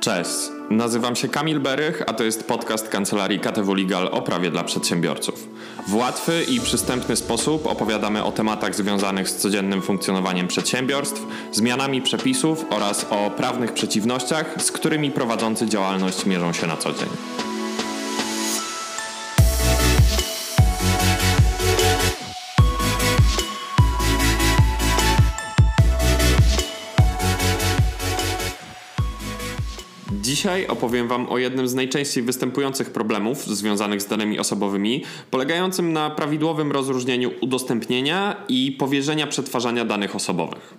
Cześć, nazywam się Kamil Berych, a to jest podcast kancelarii KTW Legal o prawie dla przedsiębiorców. W łatwy i przystępny sposób opowiadamy o tematach związanych z codziennym funkcjonowaniem przedsiębiorstw, zmianami przepisów oraz o prawnych przeciwnościach, z którymi prowadzący działalność mierzą się na co dzień. Dzisiaj opowiem Wam o jednym z najczęściej występujących problemów związanych z danymi osobowymi, polegającym na prawidłowym rozróżnieniu udostępnienia i powierzenia przetwarzania danych osobowych.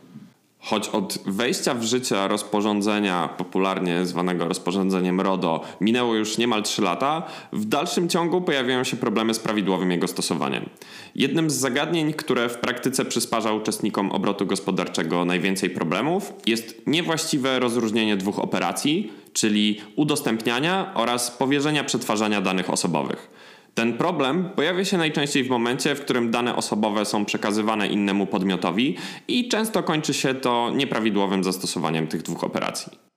Choć od wejścia w życie rozporządzenia, popularnie zwanego rozporządzeniem RODO, minęło już niemal 3 lata, w dalszym ciągu pojawiają się problemy z prawidłowym jego stosowaniem. Jednym z zagadnień, które w praktyce przysparza uczestnikom obrotu gospodarczego najwięcej problemów, jest niewłaściwe rozróżnienie dwóch operacji, czyli udostępniania oraz powierzenia przetwarzania danych osobowych. Ten problem pojawia się najczęściej w momencie, w którym dane osobowe są przekazywane innemu podmiotowi i często kończy się to nieprawidłowym zastosowaniem tych dwóch operacji.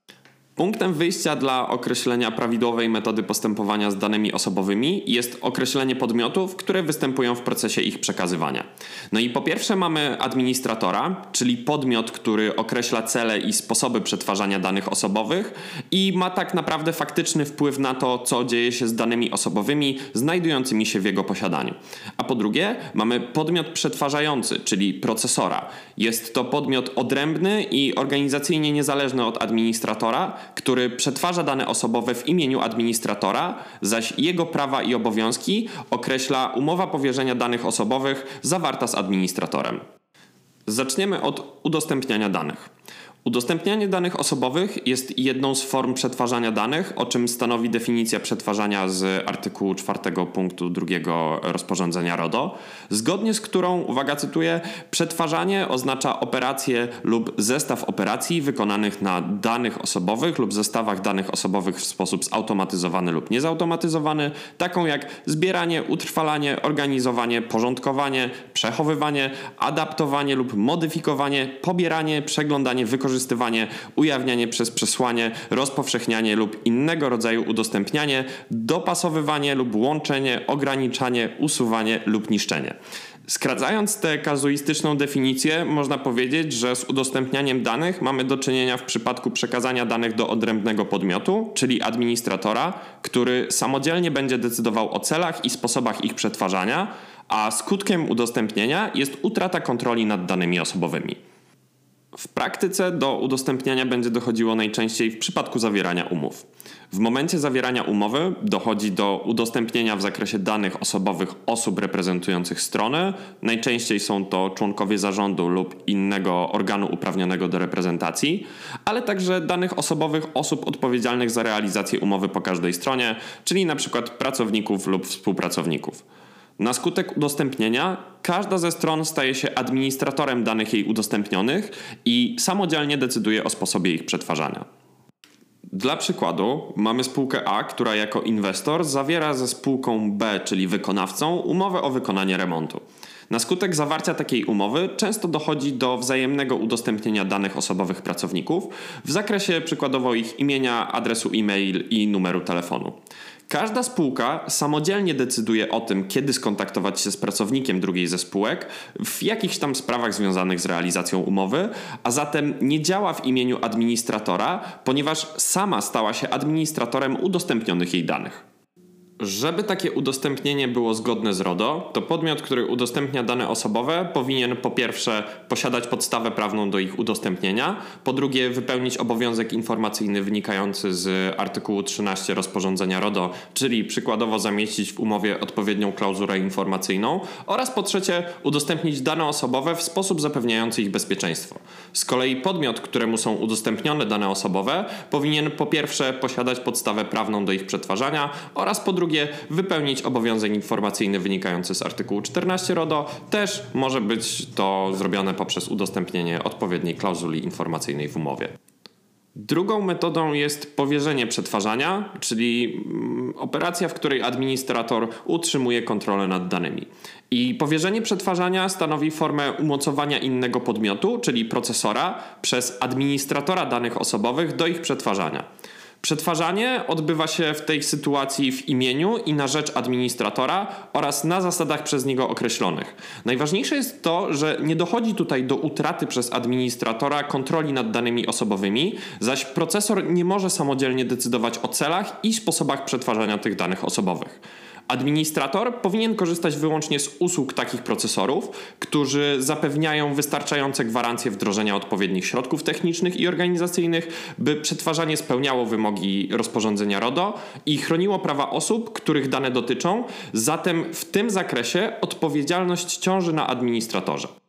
Punktem wyjścia dla określenia prawidłowej metody postępowania z danymi osobowymi jest określenie podmiotów, które występują w procesie ich przekazywania. No i po pierwsze mamy administratora, czyli podmiot, który określa cele i sposoby przetwarzania danych osobowych i ma tak naprawdę faktyczny wpływ na to, co dzieje się z danymi osobowymi znajdującymi się w jego posiadaniu. A po drugie mamy podmiot przetwarzający, czyli procesora. Jest to podmiot odrębny i organizacyjnie niezależny od administratora, który przetwarza dane osobowe w imieniu administratora, zaś jego prawa i obowiązki określa umowa powierzenia danych osobowych zawarta z administratorem. Zaczniemy od udostępniania danych. Udostępnianie danych osobowych jest jedną z form przetwarzania danych, o czym stanowi definicja przetwarzania z artykułu 4 punktu 2 rozporządzenia RODO, zgodnie z którą, uwaga, cytuję, przetwarzanie oznacza operację lub zestaw operacji wykonanych na danych osobowych lub zestawach danych osobowych w sposób zautomatyzowany lub niezautomatyzowany, taką jak zbieranie, utrwalanie, organizowanie, porządkowanie, przechowywanie, adaptowanie lub modyfikowanie, pobieranie, przeglądanie, wykorzystywanie wykorzystywanie, ujawnianie przez przesłanie, rozpowszechnianie lub innego rodzaju udostępnianie, dopasowywanie lub łączenie, ograniczanie, usuwanie lub niszczenie. Skracając tę kazuistyczną definicję, można powiedzieć, że z udostępnianiem danych mamy do czynienia w przypadku przekazania danych do odrębnego podmiotu, czyli administratora, który samodzielnie będzie decydował o celach i sposobach ich przetwarzania, a skutkiem udostępnienia jest utrata kontroli nad danymi osobowymi. W praktyce do udostępniania będzie dochodziło najczęściej w przypadku zawierania umów. W momencie zawierania umowy dochodzi do udostępnienia w zakresie danych osobowych osób reprezentujących stronę. Najczęściej są to członkowie zarządu lub innego organu uprawnionego do reprezentacji, ale także danych osobowych osób odpowiedzialnych za realizację umowy po każdej stronie, czyli np. pracowników lub współpracowników. Na skutek udostępnienia każda ze stron staje się administratorem danych jej udostępnionych i samodzielnie decyduje o sposobie ich przetwarzania. Dla przykładu mamy spółkę A, która jako inwestor zawiera ze spółką B, czyli wykonawcą, umowę o wykonanie remontu. Na skutek zawarcia takiej umowy często dochodzi do wzajemnego udostępnienia danych osobowych pracowników w zakresie przykładowo ich imienia, adresu e-mail i numeru telefonu. Każda spółka samodzielnie decyduje o tym, kiedy skontaktować się z pracownikiem drugiej ze spółek w jakichś tam sprawach związanych z realizacją umowy, a zatem nie działa w imieniu administratora, ponieważ sama stała się administratorem udostępnionych jej danych. Żeby takie udostępnienie było zgodne z RODO, to podmiot, który udostępnia dane osobowe, powinien po pierwsze posiadać podstawę prawną do ich udostępnienia, po drugie wypełnić obowiązek informacyjny wynikający z artykułu 13 rozporządzenia RODO, czyli przykładowo zamieścić w umowie odpowiednią klauzulę informacyjną, oraz po trzecie udostępnić dane osobowe w sposób zapewniający ich bezpieczeństwo. Z kolei podmiot, któremu są udostępnione dane osobowe, powinien po pierwsze posiadać podstawę prawną do ich przetwarzania oraz po drugie drugie, wypełnić obowiązek informacyjny wynikający z artykułu 14 RODO. Też może być to zrobione poprzez udostępnienie odpowiedniej klauzuli informacyjnej w umowie. Drugą metodą jest powierzenie przetwarzania, czyli mm, operacja, w której administrator utrzymuje kontrolę nad danymi. I powierzenie przetwarzania stanowi formę umocowania innego podmiotu, czyli procesora, przez administratora danych osobowych do ich przetwarzania. Przetwarzanie odbywa się w tej sytuacji w imieniu i na rzecz administratora oraz na zasadach przez niego określonych. Najważniejsze jest to, że nie dochodzi tutaj do utraty przez administratora kontroli nad danymi osobowymi, zaś procesor nie może samodzielnie decydować o celach i sposobach przetwarzania tych danych osobowych. Administrator powinien korzystać wyłącznie z usług takich procesorów, którzy zapewniają wystarczające gwarancje wdrożenia odpowiednich środków technicznych i organizacyjnych, by przetwarzanie spełniało wymogi rozporządzenia RODO i chroniło prawa osób, których dane dotyczą. Zatem w tym zakresie odpowiedzialność ciąży na administratorze.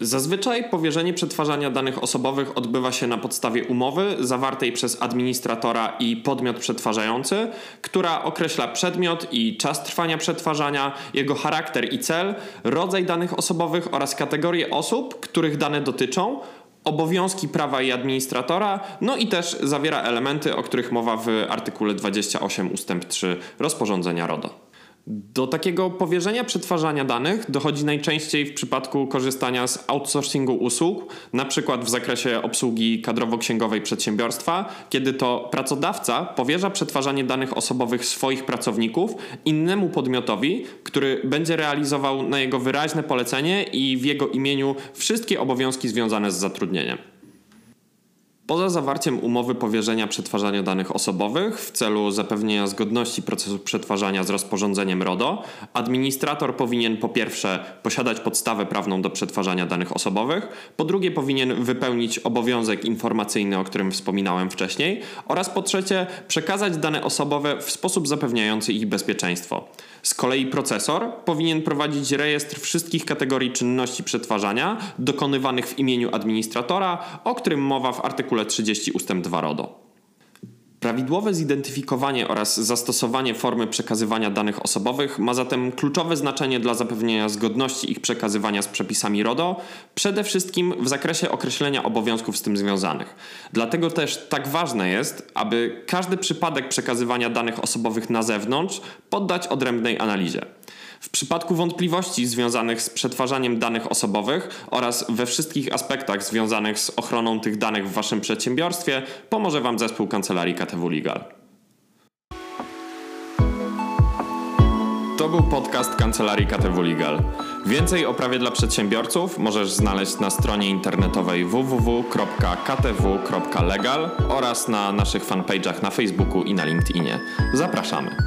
Zazwyczaj powierzenie przetwarzania danych osobowych odbywa się na podstawie umowy zawartej przez administratora i podmiot przetwarzający, która określa przedmiot i czas trwania przetwarzania, jego charakter i cel, rodzaj danych osobowych oraz kategorie osób, których dane dotyczą, obowiązki prawa i administratora, no i też zawiera elementy, o których mowa w artykule 28 ust. 3 rozporządzenia RODO. Do takiego powierzenia przetwarzania danych dochodzi najczęściej w przypadku korzystania z outsourcingu usług, na przykład w zakresie obsługi kadrowo-księgowej przedsiębiorstwa, kiedy to pracodawca powierza przetwarzanie danych osobowych swoich pracowników innemu podmiotowi, który będzie realizował na jego wyraźne polecenie i w jego imieniu wszystkie obowiązki związane z zatrudnieniem. Poza zawarciem umowy powierzenia przetwarzania danych osobowych w celu zapewnienia zgodności procesu przetwarzania z rozporządzeniem RODO, administrator powinien po pierwsze posiadać podstawę prawną do przetwarzania danych osobowych, po drugie powinien wypełnić obowiązek informacyjny, o którym wspominałem wcześniej, oraz po trzecie przekazać dane osobowe w sposób zapewniający ich bezpieczeństwo. Z kolei procesor powinien prowadzić rejestr wszystkich kategorii czynności przetwarzania dokonywanych w imieniu administratora, o którym mowa w artykule 30 ust. 2 RODO. Prawidłowe zidentyfikowanie oraz zastosowanie formy przekazywania danych osobowych ma zatem kluczowe znaczenie dla zapewnienia zgodności ich przekazywania z przepisami RODO, przede wszystkim w zakresie określenia obowiązków z tym związanych. Dlatego też tak ważne jest, aby każdy przypadek przekazywania danych osobowych na zewnątrz poddać odrębnej analizie. W przypadku wątpliwości związanych z przetwarzaniem danych osobowych oraz we wszystkich aspektach związanych z ochroną tych danych w Waszym przedsiębiorstwie pomoże Wam zespół kancelarii KTW Legal. To był podcast kancelarii KTW Legal. Więcej o prawie dla przedsiębiorców możesz znaleźć na stronie internetowej www.ktw.legal oraz na naszych fanpage'ach na Facebooku i na LinkedInie. Zapraszamy.